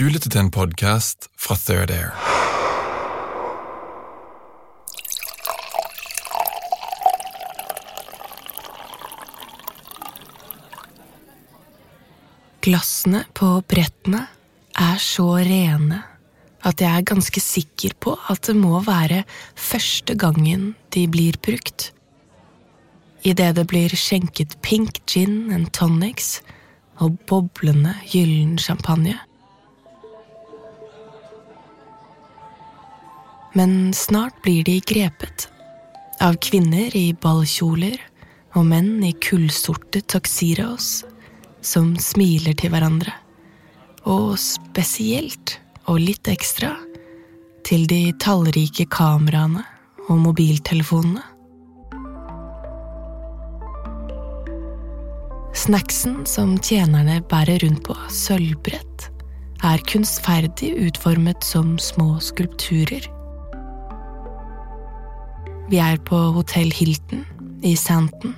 Du lytter til en podkast fra Third Air. Glassene på brettene er så rene at jeg er ganske sikker på at det må være første gangen de blir brukt. Idet det blir skjenket pink gin and tonics og boblende gyllen champagne. Men snart blir de grepet. Av kvinner i ballkjoler og menn i kullsorte tuxedos som smiler til hverandre. Og spesielt, og litt ekstra, til de tallrike kameraene og mobiltelefonene. Snacksen som tjenerne bærer rundt på sølvbrett, er kunstferdig utformet som små skulpturer. Vi er på Hotell Hilton i Santon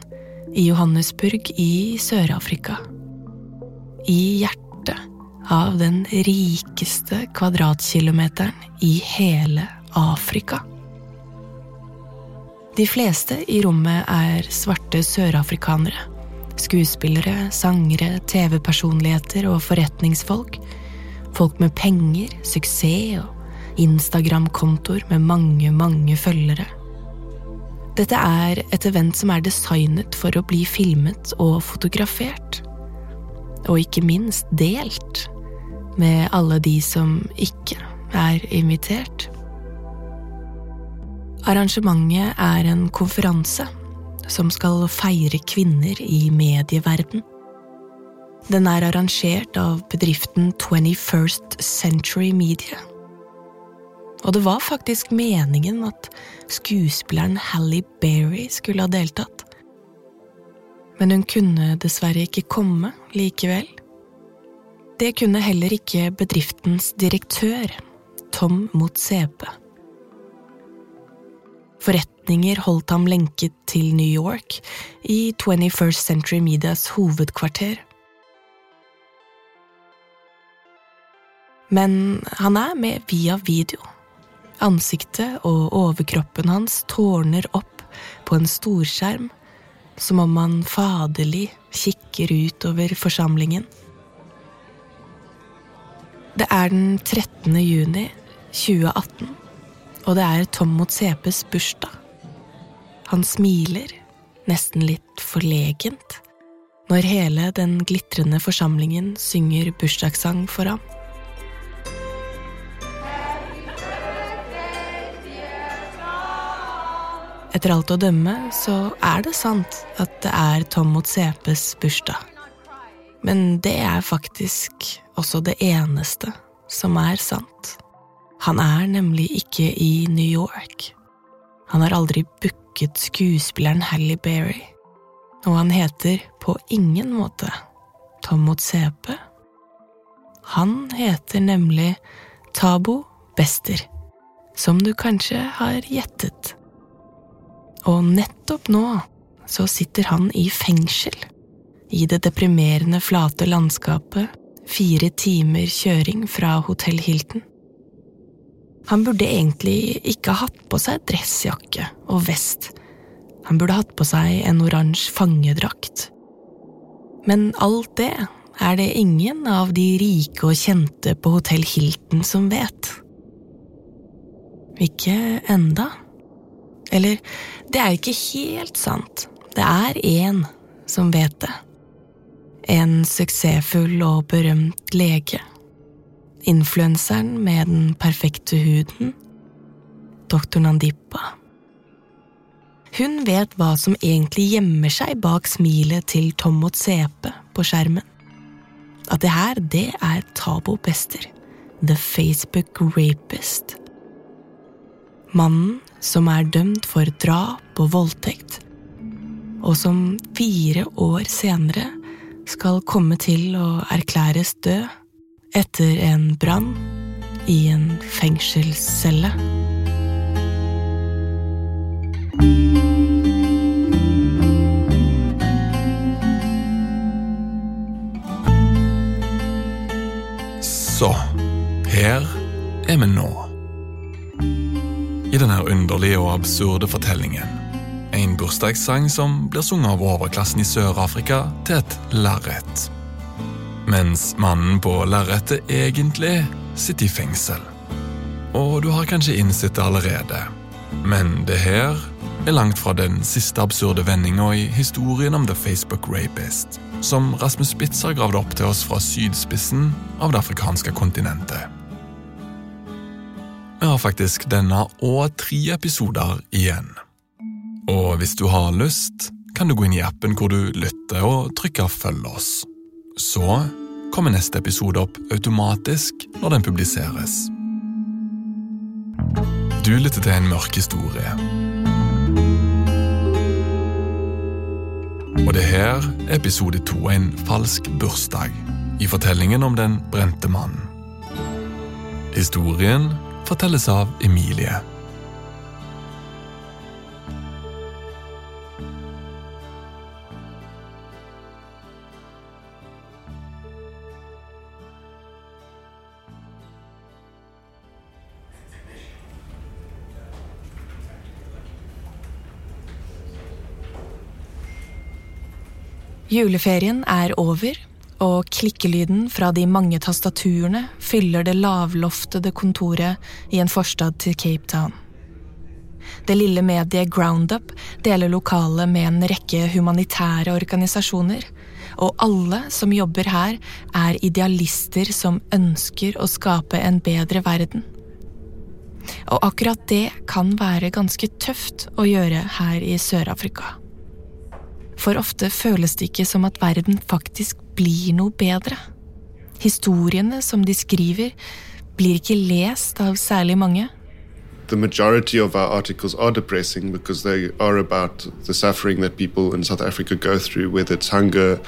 i Johannesburg i Sør-Afrika. I hjertet av den rikeste kvadratkilometeren i hele Afrika. De fleste i rommet er svarte sørafrikanere. Skuespillere, sangere, TV-personligheter og forretningsfolk. Folk med penger, suksess og Instagram-kontoer med mange, mange følgere. Dette er et event som er designet for å bli filmet og fotografert. Og ikke minst delt med alle de som ikke er invitert. Arrangementet er en konferanse som skal feire kvinner i medieverden. Den er arrangert av bedriften 21st Century Media. Og det var faktisk meningen at skuespilleren Halle Berry skulle ha deltatt. Men hun kunne dessverre ikke komme likevel. Det kunne heller ikke bedriftens direktør, Tom Motsepe. Forretninger holdt ham lenket til New York, i 21st Century Medias hovedkvarter. Men han er med via video. Ansiktet og overkroppen hans tårner opp på en storskjerm, som om han faderlig kikker ut over forsamlingen. Det er den 13. juni 2018, og det er Tom mot CPs bursdag. Han smiler, nesten litt forlegent, når hele den glitrende forsamlingen synger bursdagssang for ham. Etter alt å dømme så er det sant at det er Tom mot CPs bursdag. Men det er faktisk også det eneste som er sant. Han er nemlig ikke i New York. Han har aldri booket skuespilleren Halle Berry, og han heter på ingen måte Tom mot CP. Han heter nemlig Tabo Bester, som du kanskje har gjettet. Og nettopp nå så sitter han i fengsel, i det deprimerende flate landskapet, fire timer kjøring fra Hotell Hilton. Han burde egentlig ikke hatt på seg dressjakke og vest, han burde hatt på seg en oransje fangedrakt. Men alt det er det ingen av de rike og kjente på Hotell Hilton som vet. Ikke enda. Eller, det er ikke helt sant. Det er én som vet det. En suksessfull og berømt lege. Influenseren med den perfekte huden. Doktor Nandipa. Hun vet hva som egentlig gjemmer seg bak smilet til Tom Sepe på skjermen. At det her, det er Tabo Bester. The Facebook Rapist. Mannen som er dømt for drap og voldtekt, og som fire år senere skal komme til å erklæres død etter en brann i en fengselscelle. Så, her er vi nå. I denne underlige og absurde fortellingen. En bursdagssang som blir sunget av overklassen i Sør-Afrika til et lerret. Mens mannen på lerretet egentlig sitter i fengsel. Og du har kanskje innsett det allerede, men det her er langt fra den siste absurde vendinga i historien om The Facebook Rapist, som Rasmus Spitz har gravd opp til oss fra sydspissen av det afrikanske kontinentet. Vi har faktisk denne og tre episoder igjen. Og hvis du har lyst, kan du gå inn i appen hvor du lytter og trykke 'følg oss'. Så kommer neste episode opp automatisk når den publiseres. Du lytter til en mørk historie. Og det her er episode to, en falsk bursdag, i fortellingen om den brente mannen. Historien fortelles av Emilie. Juleferien er over, og klikkelyden fra de mange tastaturene fyller det lavloftede kontoret i en forstad til Cape Town. Det lille mediet Groundup deler lokalet med en rekke humanitære organisasjoner, og alle som jobber her, er idealister som ønsker å skape en bedre verden. Og akkurat det kan være ganske tøft å gjøre her i Sør-Afrika. For ofte føles det ikke som at verden faktisk blir noe bedre. Historiene som de skriver, blir ikke lest av særlig mange. the majority of our articles are depressing because they are about the suffering that people in South Africa go through, whether it's hunger,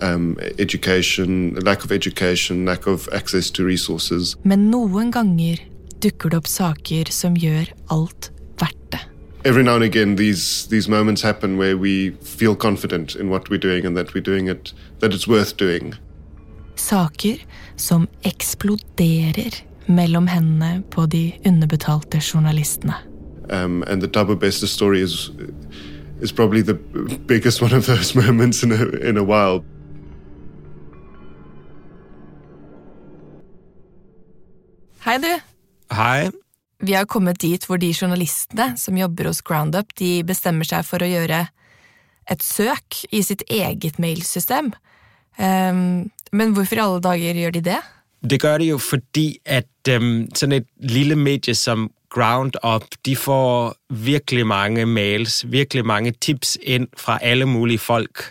um, education, lack of education, lack of access to resources. Men noen ganger dukker det opp saker som gjør alt verdt det. Every now and again, these these moments happen where we feel confident in what we're doing and that we're doing it, that it's worth doing. Saker som eksploderer mellom hendene på de underbetalte journalistene. Um, and the Dabo Bester story is is probably the biggest one of those moments in a in a while. Hei, du! Hei. Vi har kommet dit hvor de journalistene som jobber hos Groundup, de bestemmer seg for å gjøre et søk i sitt eget mailsystem. Um, men hvorfor i alle dager gjør de det? Det gjør det jo fordi, at um, sånn et lille medie som Groundup, de får virkelig mange mails, virkelig mange tips inn fra alle mulige folk.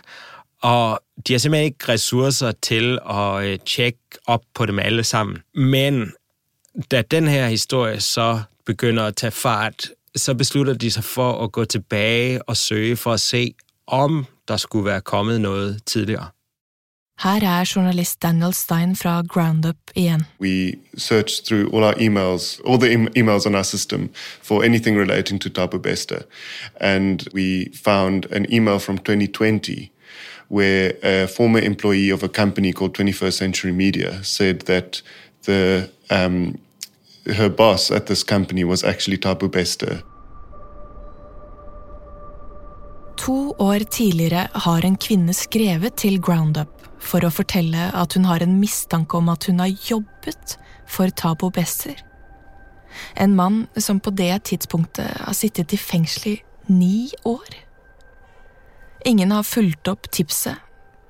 Og de har simpelthen ikke ressurser til å sjekke tjekke op på dem alle sammen. Men da den her historie så begynder at tage fart, så beslutter de sig for at gå tilbage og søge for at se, om der skulle være kommet noget tidligere. Her er journalist Daniel Stein fra Groundup igjen. We searched through all our emails, all the em- emails on our system for anything relating to Dabo Bester, and we found an email from 2020 where a former employee of a company called 21st Century Media said that the um, her boss at this company was actually Tabu Bester. To år tidligere har en kvinne skrevet til Groundup for å fortelle at hun har en mistanke om at hun har jobbet for Tabo Besser. En mann som på det tidspunktet har sittet i fengsel i ni år. Ingen har fulgt opp tipset,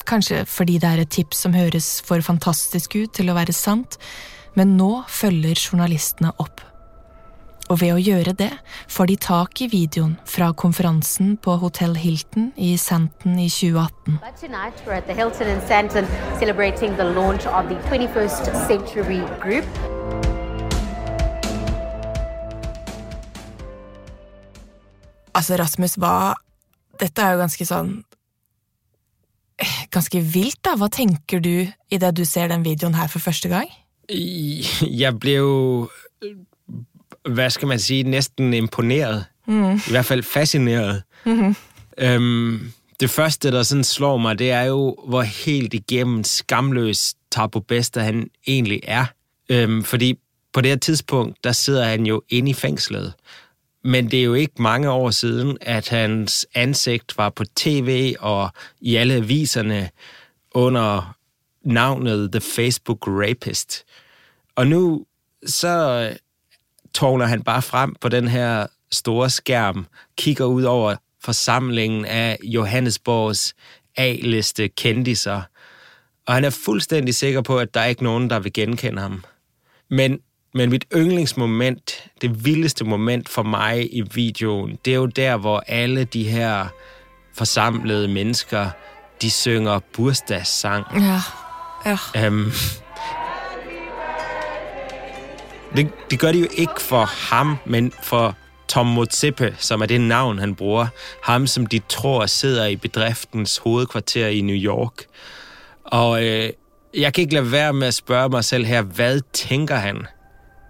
kanskje fordi det er et tips som høres for fantastisk ut til å være sant, men nå følger journalistene opp. Og ved å gjøre det får de tak i videoen fra konferansen på Hotell Hilton i Santon i 2018. But tonight we're at the Hilton in Santon celebrating the launch of the 21st Century Group. Altså, Rasmus, hva Dette er jo ganske sånn Ganske vilt, da. Hva tenker du idet du ser den videoen her for første gang? Jeg ble jo Hva skal man si Nesten imponert. Mm. I hvert fall fascinert. Mm -hmm. um, det første der sånn slår meg, det er jo hvor helt igjennom skamløs Tabo Besta han egentlig er. Um, fordi på det tidspunkt der sitter han jo inne i fengselet. Men det er jo ikke mange år siden, at hans ansikt var på tv og i alle aviserne under navnet The Facebook Rapist. Og nu så tårner han bare frem på den her store skærm, kigger ud over forsamlingen af Johannesborgs A-liste kendiser, og han er fuldstændig sikker på, at der er ikke nogen, der vil genkende ham. Men men mit yndlingsmoment, det vildeste moment for mig i videoen, det er jo der, hvor alle de her forsamlede mennesker, de synger bursdagssang. Ja, ja. Um, det, det gør de jo ikke for ham, men for Tom Motsepe, som er det navn, han bruger. Ham, som de tror sidder i bedriftens hovedkvarter i New York. Og øh, jeg kan ikke lade være med at spørge mig selv her, hvad tænker han?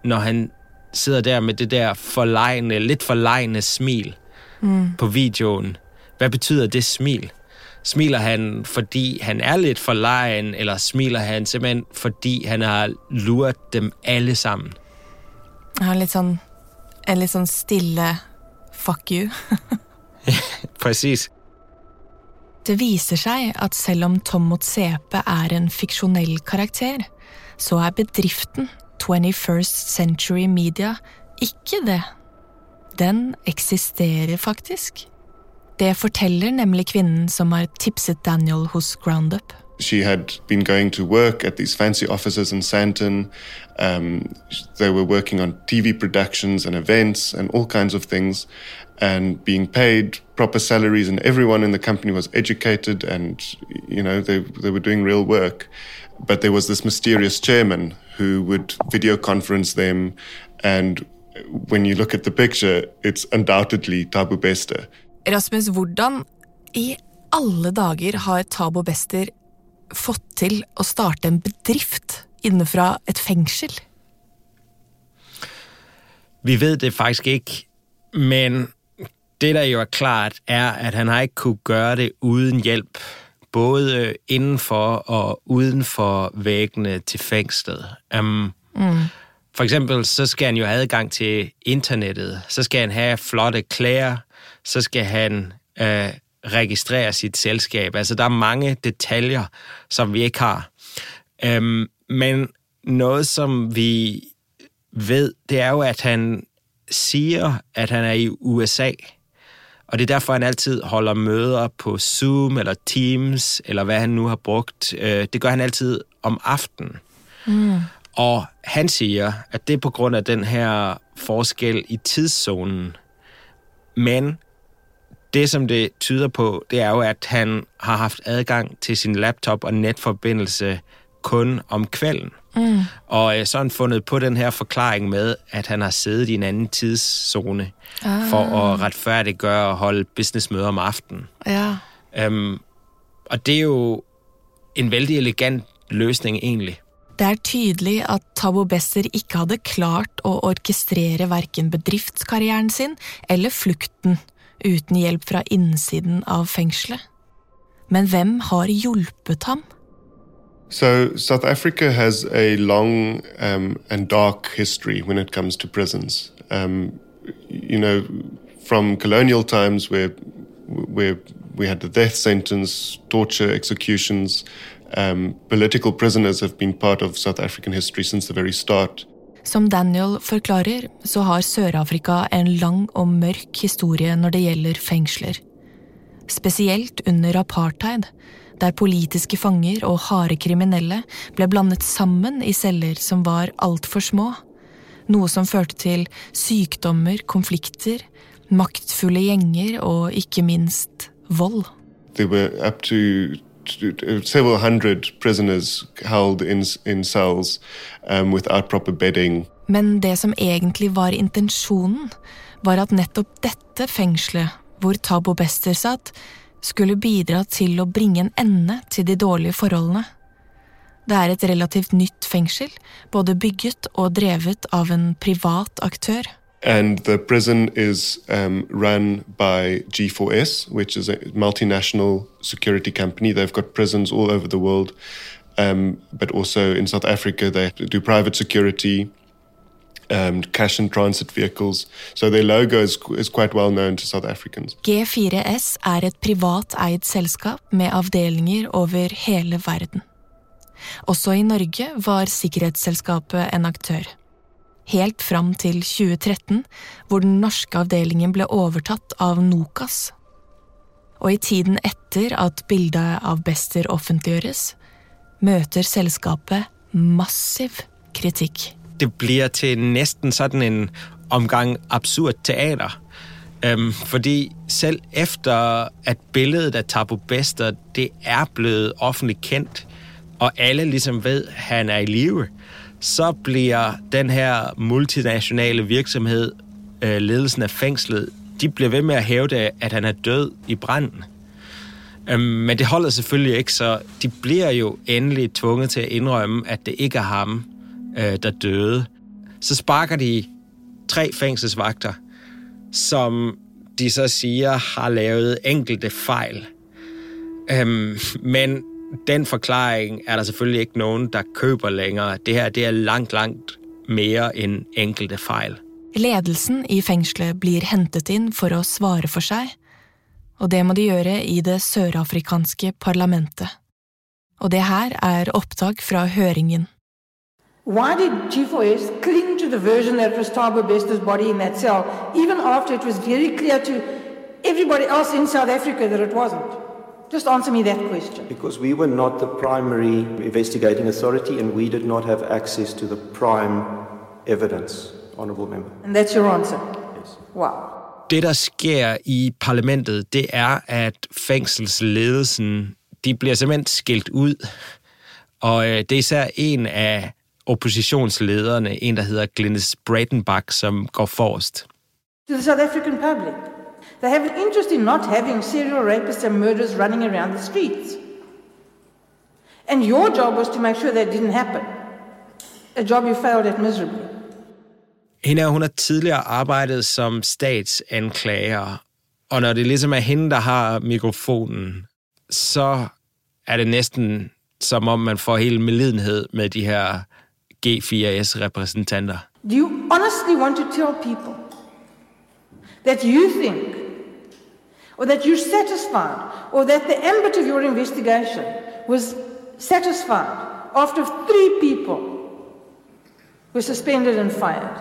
når han sidder der med det der forlegne, lidt forlegne smil mm. på videoen. Hvad betyder det smil? Smiler han, fordi han er lidt forlegen, eller smiler han simpelthen, fordi han har luret dem alle sammen? Han har litt sånn En litt sånn stille fuck you. Presis. Det viser seg at selv om Tom mot CP er en fiksjonell karakter, så er bedriften 21st Century Media ikke det. Den eksisterer faktisk. Det forteller nemlig kvinnen som har tipset Daniel hos Groundup. She had been going to work at these fancy offices in Santon. Um, they were working on TV productions and events and all kinds of things, and being paid proper salaries. And everyone in the company was educated, and you know they they were doing real work. But there was this mysterious chairman who would video conference them. And when you look at the picture, it's undoubtedly Tabu Bester. Rasmus, hvordan i alle dager har Tabo Bester fått til å starte en bedrift innenfra et fengsel? Vi vet det faktisk ikke, men det der jo er klart, er at han har ikke kunnet gjøre det uten hjelp både innenfor og utenfor væggene til fengselet. Um, mm. For eksempel så skal han jo ha adgang til internettet. Så skal han ha flotte klær. Så skal han uh, registrere sitt selskap. Altså, der er mange detaljer som vi ikke har. Um, men noe som vi vet, det er jo at han sier at han er i USA. Og det er derfor han alltid holder møder på Zoom eller Teams, eller hva han nu har brukt. Øh, det gør han alltid om aftenen. Mm. Og han sier at det er på grunn av den her forskel i tidszonen. Men det som det tyder på, det er jo at han har haft adgang til sin laptop og nettforbindelse kun om kvelden. Mm. Og øh, så har han fundet på den her forklaring med, at han har siddet i en anden tidszone ah. for at retfærdiggøre og holde businessmøder om aftenen. Ja. Um, og det er jo en veldig elegant løsning, egentlig. Det er tydelig at Tabo Besser ikke hadde klart å orkestrere verken bedriftskarrieren sin eller flukten uten hjelp fra innsiden av fengselet. Men hvem har hjulpet ham? So, South Africa has a long um, and dark history when it comes to prisons. Um, you know, from colonial times where where we had the death sentence, torture, executions. Um, political prisoners have been part of South African history since the very start. Som Daniel forklarer, så har Sør-Afrika en lang og mørk historie når det gjelder fengsler. Spesielt under apartheid, der politiske fanger og harde kriminelle ble blandet sammen i celler som var altfor små. Noe som førte til sykdommer, konflikter, maktfulle gjenger og ikke minst vold. There were up to several hundred prisoners held in, in cells um, without proper bedding. Men det som egentlig var intensjonen, var at nettopp dette fengselet, hvor Tabo Bester satt, skulle bidra til å bringe en ende til de dårlige forholdene. Det er et relativt nytt fengsel, både bygget og drevet av en privat aktør. And the prison is um, run by G4S, which is a multinational security company. They've got prisons all over the world, um, but also in South Africa, they do private security, um, cash and transit vehicles. So their logo is, is quite well known to South Africans. G4S er et privateid selskap med avdelinger over hele verden. Også i Norge var sikkerhetsselskapet en aktør helt fram til 2013, hvor den norske avdelingen ble overtatt av Nokas. Og i tiden etter at bildet av Bester offentliggjøres, møter selskapet massiv kritikk. Det blir til nesten sånn en omgang absurd teater. Øhm, fordi selv efter at billedet av Tabu Bester det er blevet offentlig kjent, og alle liksom vet han er i live, så bliver den her multinationale virksomhed, øh, ledelsen af fængslet, de bliver ved med at hævde, at han er død i branden. Øhm, men det holder selvfølgelig ikke, så de bliver jo endelig tvunget til at indrømme, at det ikke er ham, øh, der døde. Så sparker de tre fængselsvagter, som de så siger har lavet enkelte fejl. Øhm, men den forklaring er der selvfølgelig ikke noen der køber lenger. Det her det er langt, langt mer enn enkelte feil. Ledelsen i fengselet blir hentet inn for å svare for seg, og det må de gjøre i det sørafrikanske parlamentet. Og det her er opptak fra høringen. Why did G4S cling to the version that was Thabo Bester's body in that cell, even after it was very clear to everybody else in South Africa that it wasn't? Just answer me that question. Because we were not the primary investigating authority and we did not have access to the prime evidence, honorable member. And that's your answer? Yes. Wow. Det, der sker i parlamentet, det er, at fængselsledelsen de bliver simpelthen skilt ud. Og øh, det er især en af oppositionslederne, en der hedder Glennis Bradenbach, som går forrest. To the South African public. They have an interest in not having serial rapists and murderers running around the streets. And your job was to make sure that didn't happen. A job you failed at miserably. Hende hun har tidligere arbejdet som statsanklager, og når det ligesom er hende, der har mikrofonen, så er det næsten som om man får hele medlidenhed med de her G4S-repræsentanter. Do you honestly want to tell people that you think or that you're satisfied, or that the ambit of your investigation was satisfied after three people were suspended and fired.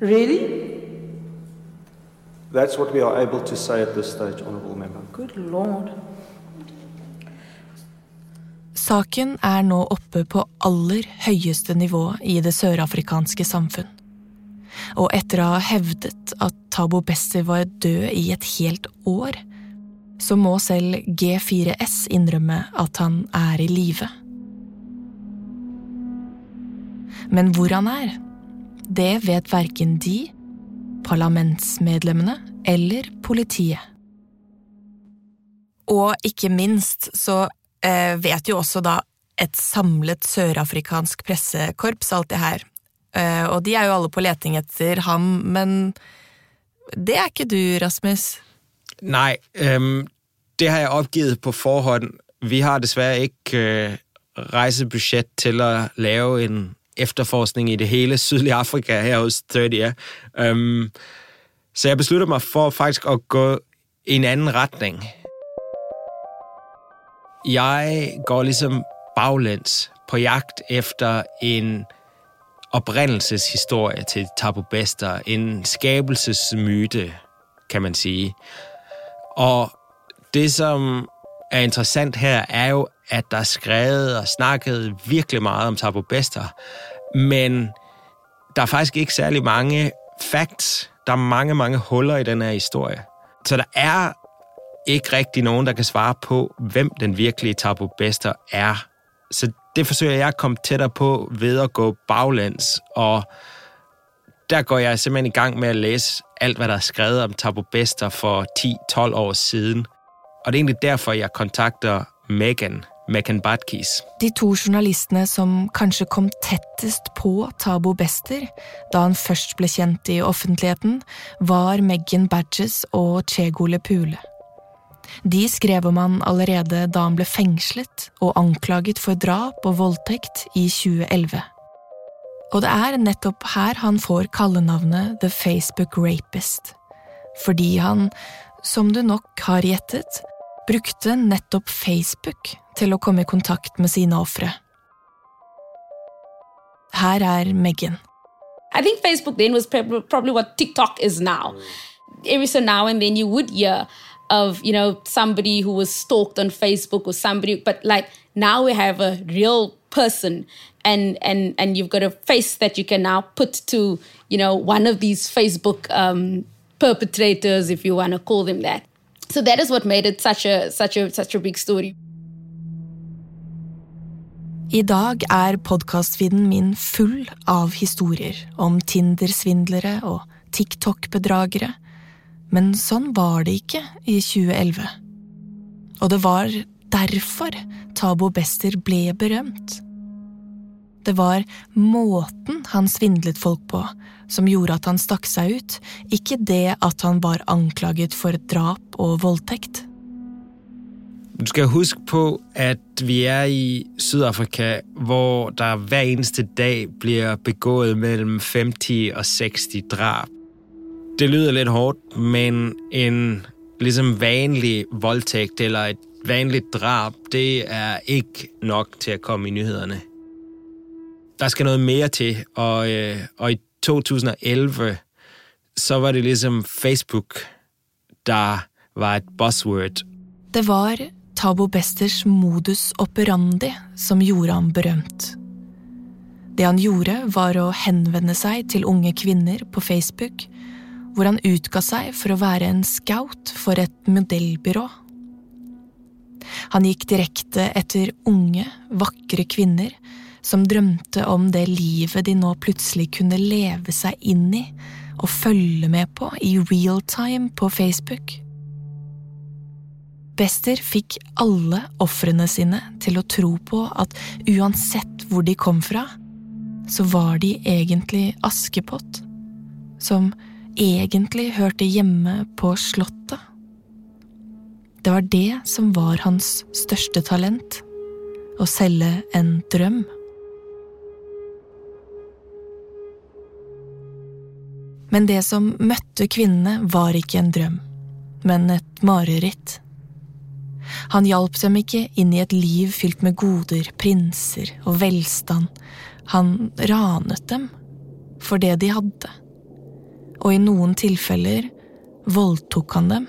Really? That's what we are able to say at this stage, Honourable Member. Good Lord. Saken er nå oppe på aller høyeste nivå i det sørafrikanske samfunn. Og etter å ha hevdet at Tabo Besser var død i et helt år, så må selv G4S innrømme at han er i live. Men hvor han er, det vet verken de, parlamentsmedlemmene eller politiet. Og ikke minst så vet jo også da et samlet sørafrikansk pressekorps alt det her. Eh, og de er jo alle på leting etter ham, men det er ikke du, Rasmus. Nei, um, det har jeg oppgitt på forhånd. Vi har dessverre ikke uh, reisebudsjett til å lave en efterforskning i det hele sydlige Afrika her hos 30 Um, så jeg beslutter meg for faktisk å gå i en annen retning. Jeg går ligesom baglæns på jagt efter en oprindelseshistorie til Tabu Bester, en skabelsesmyte, kan man sige. Og det, som er interessant her, er jo, at der er skrevet og snakket virkelig meget om Tabu Bester, men der er faktisk ikke særlig mange facts. Der er mange, mange huller i den her historie. Så der er ikke rigtig nogen, der kan svare på, hvem den virkelige Tabo Bester er. Så det forsøger jeg at komme tættere på ved at gå baglæns, og der går jeg simpelthen i gang med at læse alt, hvad der er skrevet om Tabo Bester for 10-12 år siden. Og det er egentlig derfor, jeg kontakter Megan, Megan Batkis. De to journalistene som kanskje kom tettest på Tabo Bester da han først ble kjent i offentligheten, var Megan Badges og Chegole Pule. De skrev om han allerede da han ble fengslet og anklaget for drap og voldtekt i 2011. Og det er nettopp her han får kallenavnet The Facebook Rapist, fordi han, som du nok har gjettet, brukte nettopp Facebook til å komme i kontakt med sine ofre. Her er Megan. I think Facebook then was probably what TikTok is now. Every so now and then you would hear of you know somebody who was stalked on Facebook or somebody, but like now we have a real person and and and you've got a face that you can now put to you know one of these Facebook um, perpetrators, if you want to call them that. So that is what made it such a such a such a big story. I dag er podkastfeeden min full av historier om Tinder-svindlere og TikTok-bedragere, men sånn var det ikke i 2011. Og det var derfor Tabo Bester ble berømt. Det var måten han svindlet folk på som gjorde at han stakk seg ut, ikke det at han var anklaget for drap og voldtekt. Du skal huske på, at vi er i Sydafrika, hvor der hver eneste dag blir begået mellom 50 og 60 drab. Det lyder lidt hårdt, men en ligesom vanlig voldtægt eller et vanligt drab, det er ikke nok til at komme i nyhederne. Der skal noget mere til, og, øh, og i 2011, så var det ligesom Facebook, der var et buzzword. Det var Tabo Besters modus operandi som gjorde ham berømt. Det han gjorde, var å henvende seg til unge kvinner på Facebook, hvor han utga seg for å være en scout for et modellbyrå. Han gikk direkte etter unge, vakre kvinner som drømte om det livet de nå plutselig kunne leve seg inn i og følge med på i real time på Facebook. Bester fikk alle ofrene sine til å tro på at uansett hvor de kom fra, så var de egentlig Askepott, som egentlig hørte hjemme på Slottet. Det var det som var hans største talent, å selge en drøm. Men det som møtte kvinnene, var ikke en drøm, men et mareritt. Han hjalp dem ikke inn i et liv fylt med goder, prinser og velstand. Han ranet dem for det de hadde. Og i noen tilfeller voldtok han dem.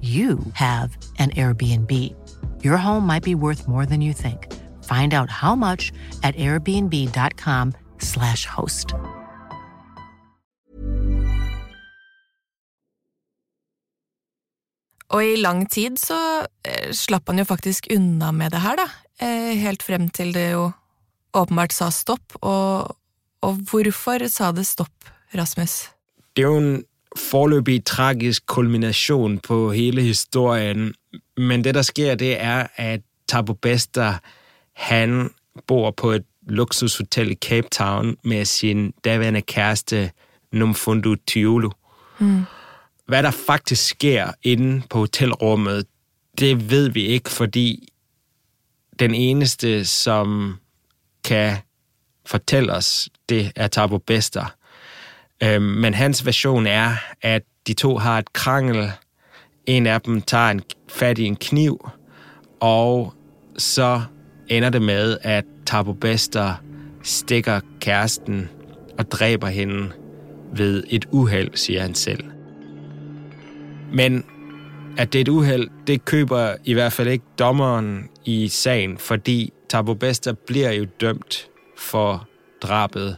you have an Airbnb. Your home might be worth more than you think. Find out how much at airbnb.com/slash host. Og i lang tid så eh, slapp han jo faktisk unna med det her, da. Eh, helt frem til det jo åpenbart sa stopp. Og, og hvorfor sa det stopp, Rasmus? Det er jo en foreløpig tragisk kulminasjon på hele historien, men det, der sker, det er, at Tabo Bester, han bor på et luksushotel i Cape Town med sin daværende kæreste Numfundu Tiolo. Mm. Hva der faktisk sker inne på hotelrummet, det ved vi ikke, fordi den eneste, som kan fortælle oss, det er Tabo Bester. Øhm, men hans version er, at de to har et krangel. En af dem tager en fat i en kniv, og så ender det med, at Tabo Bester stikker kæresten og dræber hende ved et uheld, siger han selv. Men at det er et uheld, det køber i hvert fald ikke dommeren i sagen, fordi Tabo Bester bliver jo dømt for drabet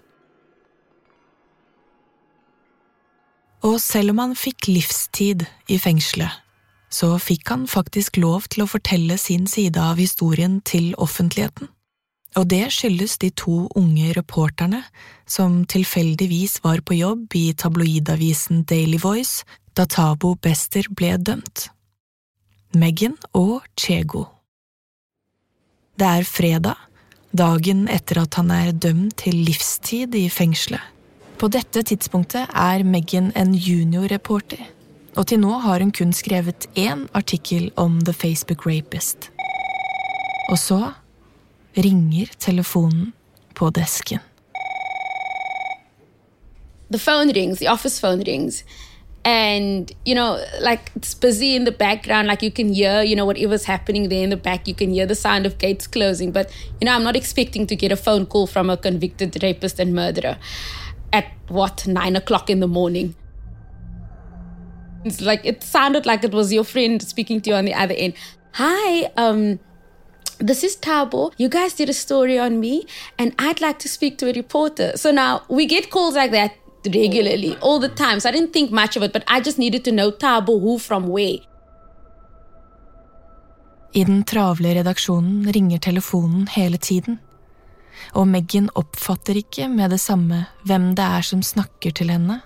Og selv om han fikk livstid i fengselet, så fikk han faktisk lov til å fortelle sin side av historien til offentligheten. Og det skyldes de to unge reporterne som tilfeldigvis var på jobb i tabloidavisen Daily Voice da Tabo Bester ble dømt. Megan og Chego. Det er fredag, dagen etter at han er dømt til livstid i fengselet. På dette tidspunktet er Meghan en juniorreporter, og til nå har hun kun skrevet én artikkel om The Facebook Rapist. Og så ringer telefonen på desken. The phone rings, the office phone rings. And, you know, like it's busy in the background, like you can hear, you know, whatever's happening there in the back. You can hear the sound of gates closing. But, you know, I'm not expecting to get a phone call from a convicted rapist and murderer. At what nine o'clock in the morning. It's like it sounded like it was your friend speaking to you on the other end. Hi, um, this is Tabo. You guys did a story on me, and I'd like to speak to a reporter. So now we get calls like that regularly, all the time. So I didn't think much of it, but I just needed to know Tabo who from where. I den travle ringer telefonen hele tiden. Og Meghan oppfatter ikke med det samme hvem det er som snakker til henne,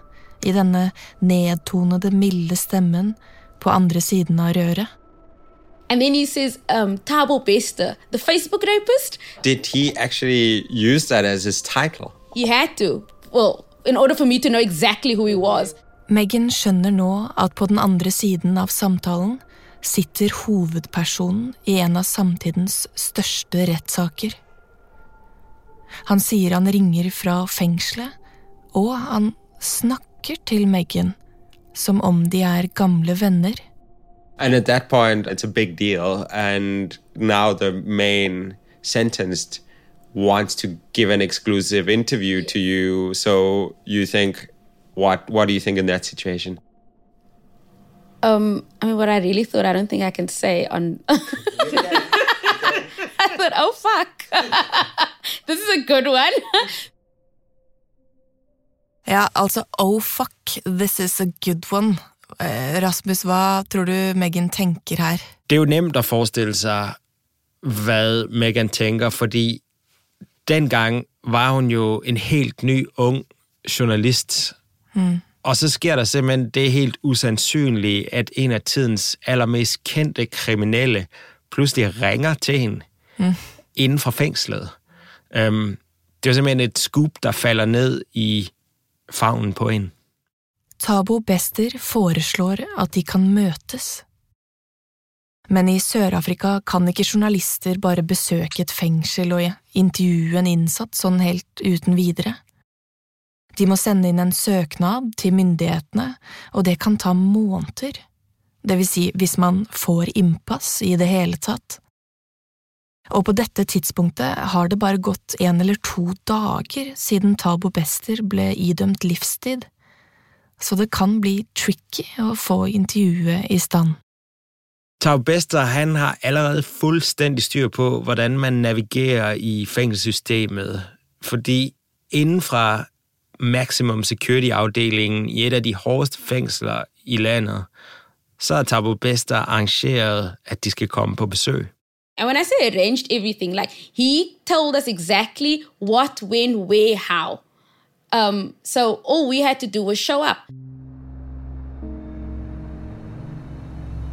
i denne nedtonede, milde stemmen på andre siden av røret. And then he says, um, Tabo Bester, the Facebook rapist. Did he actually use that as his title? He had to. Well, in order for me to know exactly who he was. Megan skjønner nå at på den andre siden av samtalen sitter hovedpersonen i en av samtidens største rettssaker. Han sier han ringer fra fengselet, og han snakker til Megan som om de er gamle venner. And at that point, it's a big deal. And now the main sentenced wants to give an exclusive interview to you. So you think, what what do you think in that situation? Um, I mean, what I really thought, I don't think I can say on. I thought, oh fuck, this is a good one. ja, altså, oh fuck, this is a good one. Eh, Rasmus, hva tror du Megan tenker her? Det er jo nemt å forestille seg hva Megan tenker, fordi den gang var hun jo en helt ny, ung journalist. Mm. Og så sker der simpelthen det helt usannsynlige at en av tidens allermest kendte kriminelle plutselig ringer til henne Mm. inden for Um, det er simpelthen et scoop, der falder ned i favnen på hende. Tabo Bester foreslår at de kan møtes. Men i Sør-Afrika kan ikke journalister bare besøke et fengsel og intervjue en innsatt sånn helt uten videre. De må sende inn en søknad til myndighetene, og det kan ta måneder, det vil si hvis man får innpass i det hele tatt. Og på dette tidspunktet har det bare gått en eller to dager siden Tabo Bester ble idømt livstid så det kan bli tricky å få intervjuet i stand. Tau Bester han har allerede fullstendig styr på, hvordan man navigerer i fengselssystemet, fordi innenfra maximum security-afdelingen i et av de hårdeste fengsler i landet, så har Tabo Bester arrangeret, at de skal komme på besøg. And when I say arranged everything, like he told us exactly what, when, where, how. Um, so all we had to do was show up.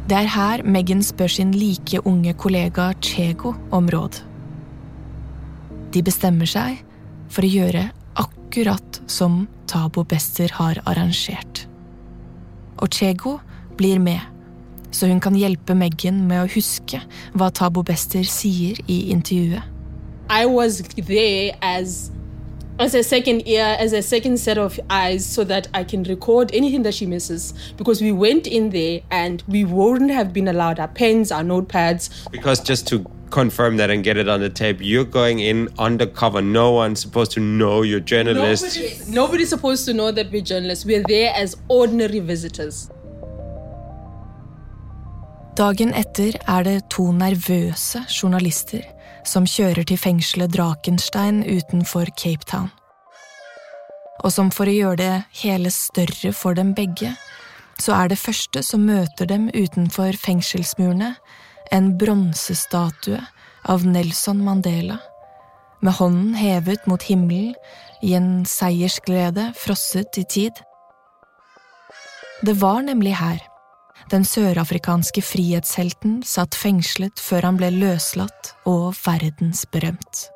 Det er her Megan spør sin like unge kollega Chego om råd. De bestemmer seg for å gjøre akkurat som Tabo Bester har arrangert. Og Chego blir med, så hun kan hjelpe Megan med å huske hva Tabo Bester sier i intervjuet. I was there as as a second ear, as a second set of eyes, so that I can record anything that she misses. Because we went in there and we wouldn't have been allowed our pens, our notepads. Because just to confirm that and get it on the tape, you're going in undercover. No one's supposed to know you're journalists. Nobody's, nobody's supposed to know that we're journalists. We're there as ordinary visitors. Dagen etter er det to nervøse journalister som kjører til fengselet Drakenstein utenfor Cape Town. Og som for å gjøre det hele større for dem begge, så er det første som møter dem utenfor fengselsmurene, en bronsestatue av Nelson Mandela, med hånden hevet mot himmelen i en seiersglede frosset i tid. Det var nemlig her den sørafrikanske frihetshelten satt fengslet før han ble løslatt og verdensberømt.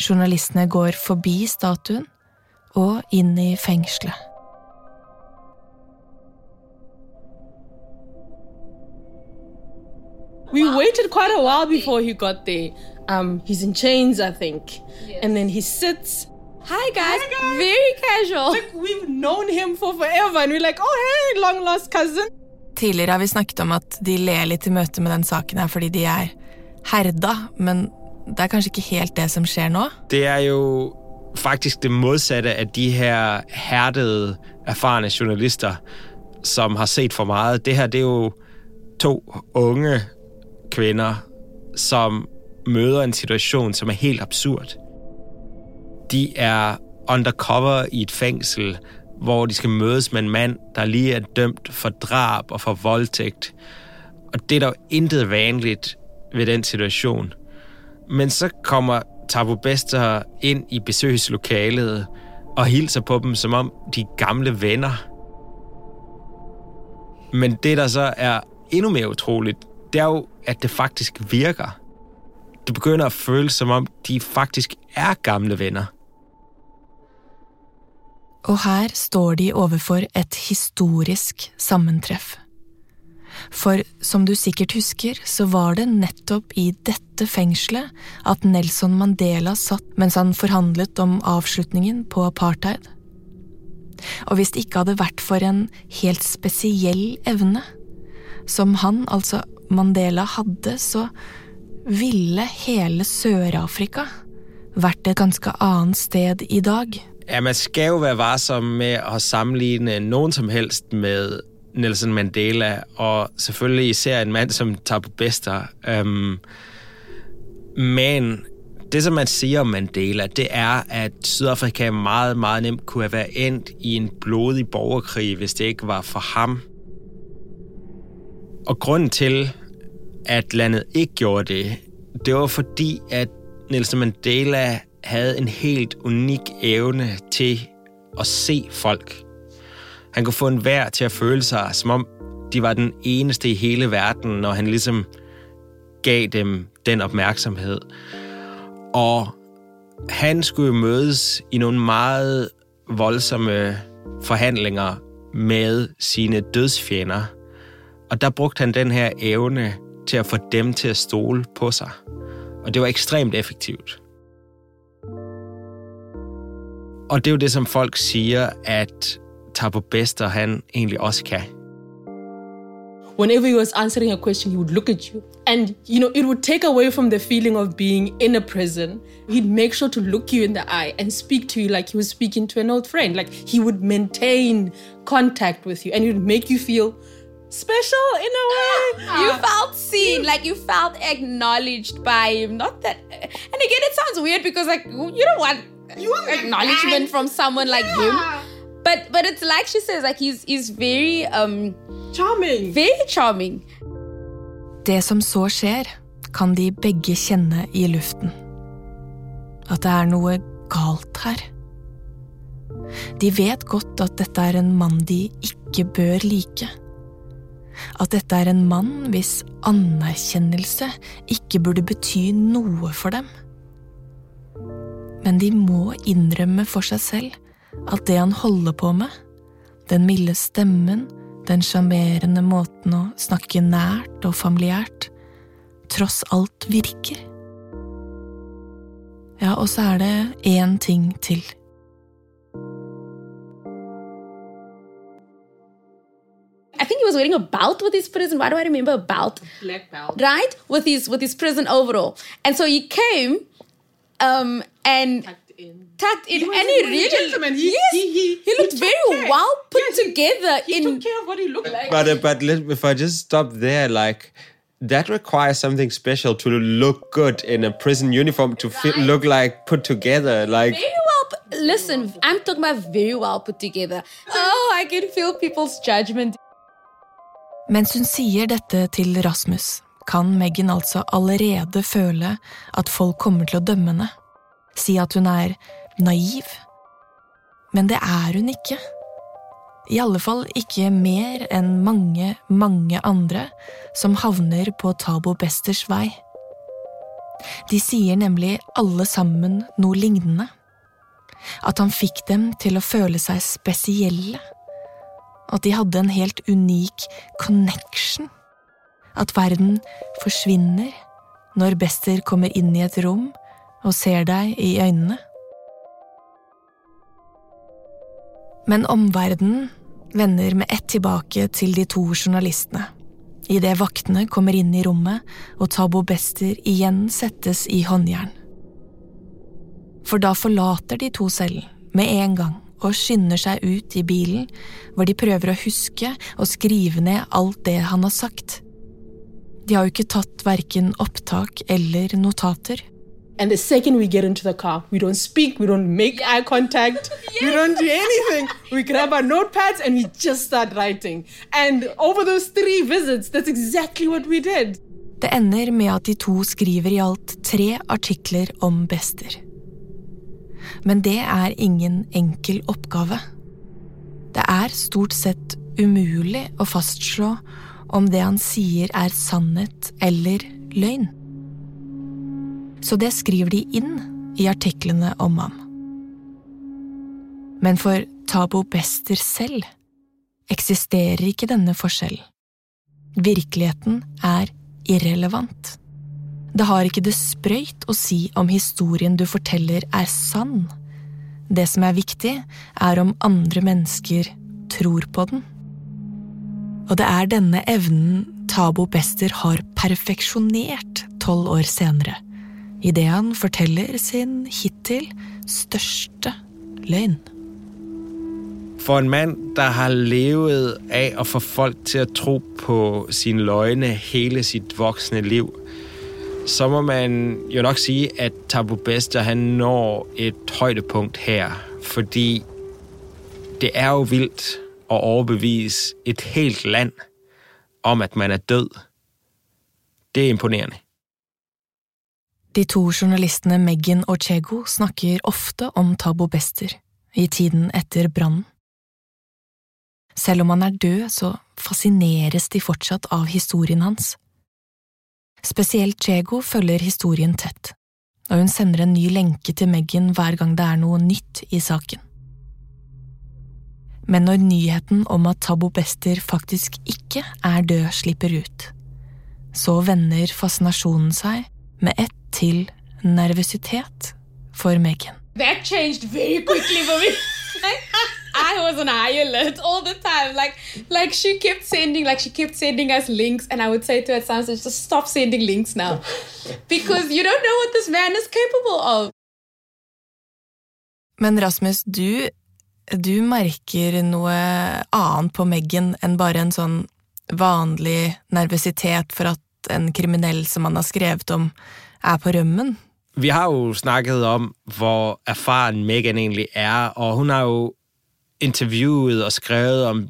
Journalistene går forbi statuen og inn i fengselet. We waited quite a while before he got there. Um, he's in chains, I think. And then he sits. Hi guys. Very casual. Like we've known him for forever, and we're like, oh hey, long lost cousin. Tidligere har vi snakket om at de ler litt i møte med den saken her fordi de er herda, men det er kanskje ikke helt det som skjer nå? Det er jo faktisk det modsatte av de her herdede, erfarne journalister, som har sett for mye. Det her, det er jo to unge kvinder, som møter en situasjon som er helt absurd. De er undercover i et fængsel, hvor de skal mødes med en mand, der lige er dømt for drab og for voldtægt. Og det er der jo intet vanligt ved den situation. Men så kommer Tabo Bester ind i besøgslokalet, og hilser på dem, som om de er gamle venner. Men det, der så er endnu mere utroligt, det er jo, at det faktisk virker. Det begynder at føles, som om de faktisk er gamle venner. Og her står de overfor et historisk sammentreff. For som du sikkert husker, så var det nettopp i dette fengselet at Nelson Mandela satt mens han forhandlet om avslutningen på apartheid. Og hvis det ikke hadde vært for en helt spesiell evne, som han, altså Mandela, hadde, så ville hele Sør-Afrika vært et ganske annet sted i dag. Ja, man skal jo være varsom med at sammenligne nogen som helst med Nelson Mandela, og selvfølgelig især en mand som Thabo Bester. Um, men det, som man siger om Mandela, det er, at Sydafrika meget, meget nemt kunne have været endt i en blodig borgerkrig, hvis det ikke var for ham. Og grunden til, at landet ikke gjorde det, det var fordi, at Nelson Mandela havde en helt unik evne til at se folk. Han kunne få en vær til at føle sig, som om de var den eneste i hele verden, når han ligesom gav dem den opmærksomhed. Og han skulle mødes i nogle meget voldsomme forhandlinger med sine dødsfjender. Og der brugte han den her evne til at få dem til at stole på sig. Og det var ekstremt effektivt. Og det er jo det, som folk siger, at Thabo Bester han egentlig også kan. Whenever he was answering a question, he would look at you. And, you know, it would take away from the feeling of being in a prison. He'd make sure to look you in the eye and speak to you like he was speaking to an old friend. Like he would maintain contact with you and he would make you feel special in a way. You felt seen, like you felt acknowledged by him. Not that, and again, it sounds weird because like you don't want acknowledgement from someone like him. But but it's like she says, like he's he's very um charming, very charming. Det som så skjer, kan de begge kjenne i luften. At det er noe galt her. De vet godt at dette er en mann de ikke bør like. At dette er en mann hvis anerkjennelse ikke burde bety noe for dem. Men de må innrømme for seg selv at det han holder på med, den milde stemmen, den sjarmerende måten å snakke nært og familiært, tross alt virker. Ja, og så er det én ting til. I think he was wearing a belt with his prison. Why do I remember a belt? Black belt. Right? With his with his prison overall. And so he came um and tucked in, tucked in He was and a he really gentleman. He- yes, he- he- he looked took very care. well put Yes, together He in took care of what he looked like. But, uh, but let, if I just stop there, like, that requires something special to look good in a prison uniform, to fe- look like put together. Like, very well pu- listen, I'm talking about very well put together. Oh, I can feel people's judgment. Mens hun sier dette til Rasmus, kan Meghan altså allerede føle at folk kommer til å dømme henne. Si at hun er naiv. Men det er hun ikke. I alle fall ikke mer enn mange, mange andre som havner på Tabo Besters vei. De sier nemlig alle sammen noe lignende. At han fikk dem til å føle seg spesielle. At de hadde en helt unik connection. At verden forsvinner når Bester kommer inn i et rom og ser deg i øynene. Men omverdenen vender med ett tilbake til de to journalistene. Idet vaktene kommer inn i rommet og Tabo Bester igjen settes i håndjern. For da forlater de to cellen med en gang og skynder seg ut i bilen, hvor de prøver å huske og skrive ned alt det han har sagt. De har jo ikke tatt verken opptak eller notater. And the second we get into the car, we don't speak, we don't make eye contact, we don't do anything. We grab our notepads and we just start writing. And over those three visits, that's exactly what we did. Det ender med at de to skriver i alt tre artikler om Bester. Men det er ingen enkel oppgave. Det er stort sett umulig å fastslå om det han sier er sannhet eller løgn. Så det skriver de inn i artiklene om ham. Men for Tabo Bester selv eksisterer ikke denne forskjellen. Virkeligheten er irrelevant. Det har ikke det sprøyt å si om historien du forteller er sann. Det som er viktig, er om andre mennesker tror på den. Og det er denne evnen Tabo Bester har perfeksjonert tolv år senere, idet han forteller sin hittil største løgn. For en mann der har levet av å få folk til å tro på sine løgne hele sitt voksne liv, så må man jo nok si at Tabu Bester når et høydepunkt her, fordi det er jo vildt at overbevise et helt land om, at man er død. Det er imponerende. De to journalistene Meghan og Chego snakker ofte om Tabo Bester i tiden etter brannen. Selv om han er død, så fascineres de fortsatt av historien hans. Spesielt Chego følger historien tett, og hun sender en ny lenke til Meghan hver gang det er noe nytt i saken. Men når nyheten om at Tabo Bester faktisk ikke er død, slipper ut, så vender fascinasjonen seg med ett til nervøsitet for Megan. That changed very quickly for me. I was on high alert all the time. Like, like she kept sending, like she kept sending us links, and I would say to her sometimes, just stop sending links now, because you don't know what this man is capable of. Men Rasmus, du, du merker noe annet på Meghan enn bare en sånn vanlig nervøsitet for at en kriminell som man har skrevet om, er på rømmen. Vi har jo snakket om, hvor erfaren Meghan egentlig er, og hun har jo intervjuet og skrevet om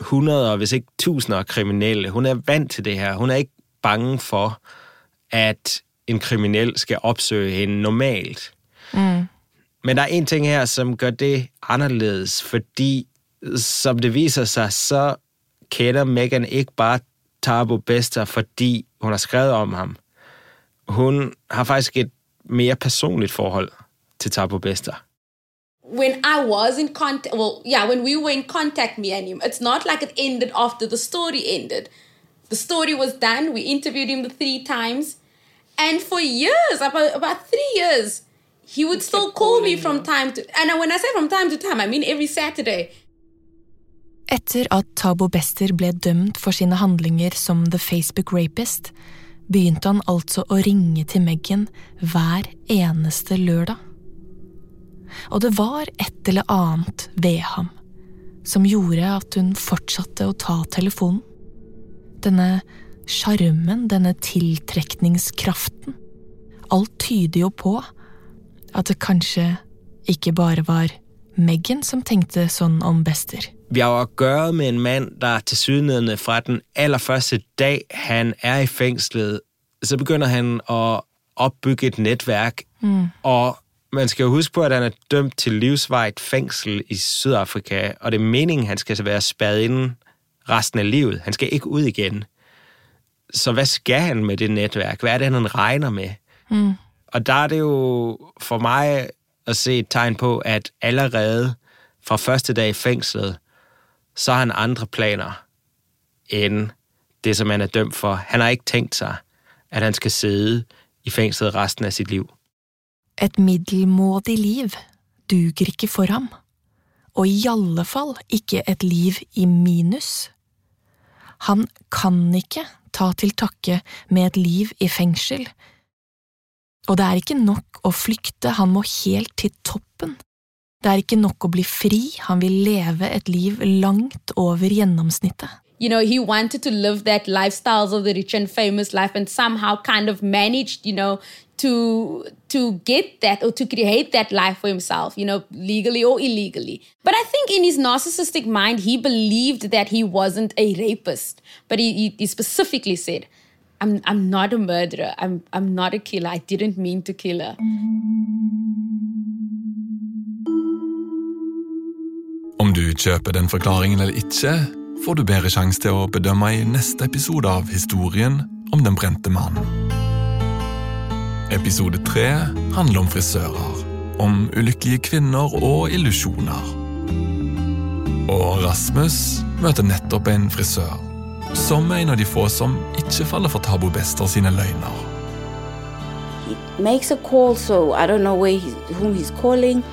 hundreder, hvis ikke tusinder kriminelle. Hun er vant til det her. Hun er ikke bange for, at en kriminell skal oppsøke henne normalt. Mm. Men der er en ting her, som gør det anderledes, fordi som det viser sig, så kender Megan ikke bare Tabo Bester, fordi hun har skrevet om ham. Hun har faktisk et mere personligt forhold til Tabo Bester. when I was in contact, well, yeah, when we were in contact, me and him, it's not like it ended after the story ended. The story was done. We interviewed him three times. And for years, about, about three years, he would still call me from time to And when I say from time to time, I mean every Saturday. Etter at Tabo Bester ble dømt for sine handlinger som The Facebook Rapist, begynte han altså å ringe til Meghan hver eneste lørdag. Og det var et eller annet ved ham som gjorde at hun fortsatte å ta telefonen. Denne sjarmen, denne tiltrekningskraften. Alt tyder jo på at det kanskje ikke bare var Meghan som tenkte sånn om Bester. Vi har å gjøre med en mann der tilsynelatende fra den aller første dag han er i fengselet, så begynner han å oppbygge et nettverk. Mm. Og man skal jo huske på, at han er dømt til livsvarigt fengsel i Sydafrika, og det er meningen, han skal være spærret inde resten av livet. Han skal ikke ut igjen. Så hva skal han med det nettverk? Hva er det, han regner med? Mm. Og der er det jo for mig at se et tegn på, at allerede fra første dag i fængslet, så har han andre planer end det, som han er dømt for. Han har ikke tænkt sig, at han skal sidde i fængslet resten af sit liv. Et middelmådig liv duger ikke for ham, og i alle fall ikke et liv i minus. Han kan ikke ta til takke med et liv i fengsel, og det er ikke nok å flykte, han må helt til toppen. Det er ikke nok å bli fri, han vil leve et liv langt over gjennomsnittet. You know, he wanted to live that lifestyles of the rich and famous life and somehow kind of managed, you know, to to get that or to create that life for himself, you know, legally or illegally. But I think in his narcissistic mind, he believed that he wasn't a rapist. But he, he, he specifically said, I'm I'm not a murderer. I'm I'm not a killer. I didn't mean to kill her. Om du kjøper den forklaringen eller ikke, får du bedre sjanse til å bedømme i neste episode av historien om den brente mannen. Episode tre handler om frisører, om ulykkelige kvinner og illusjoner. Og Rasmus møter nettopp en frisør, som er en av de få som ikke faller for Tabo Bester sine løgner. He makes a call, so I don't know where he, whom he's calling.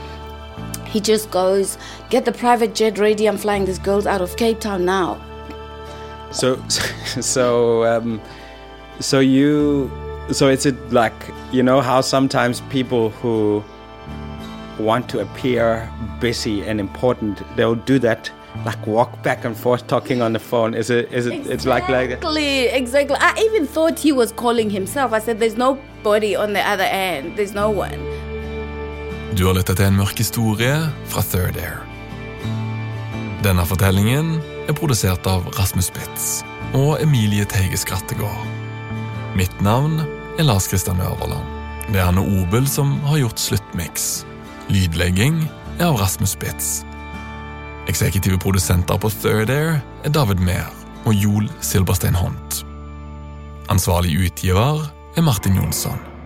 He just goes, "Get the private jet ready. I'm flying these girls out of Cape Town now." So, so, um, so you, so it's it like you know how sometimes people who want to appear busy and important, they'll do that, like walk back and forth talking on the phone. Is it? Is it? It's like like. Exactly, exactly. I even thought he was calling himself. I said, "There's nobody on the other end. There's no one." Du har lyttet til en mørk historie fra Third Air. Denne fortellingen er produsert av Rasmus Spitz og Emilie Teige Skrattegård. Mitt navn er Lars Kristian Øverland. Det er Anne Obel som har gjort sluttmiks. Lydlegging er av Rasmus Spitz. Eksekutive produsenter på Third Air er David Mehr og Joel Silberstein Hont. Ansvarlig utgiver er Martin Jonsson.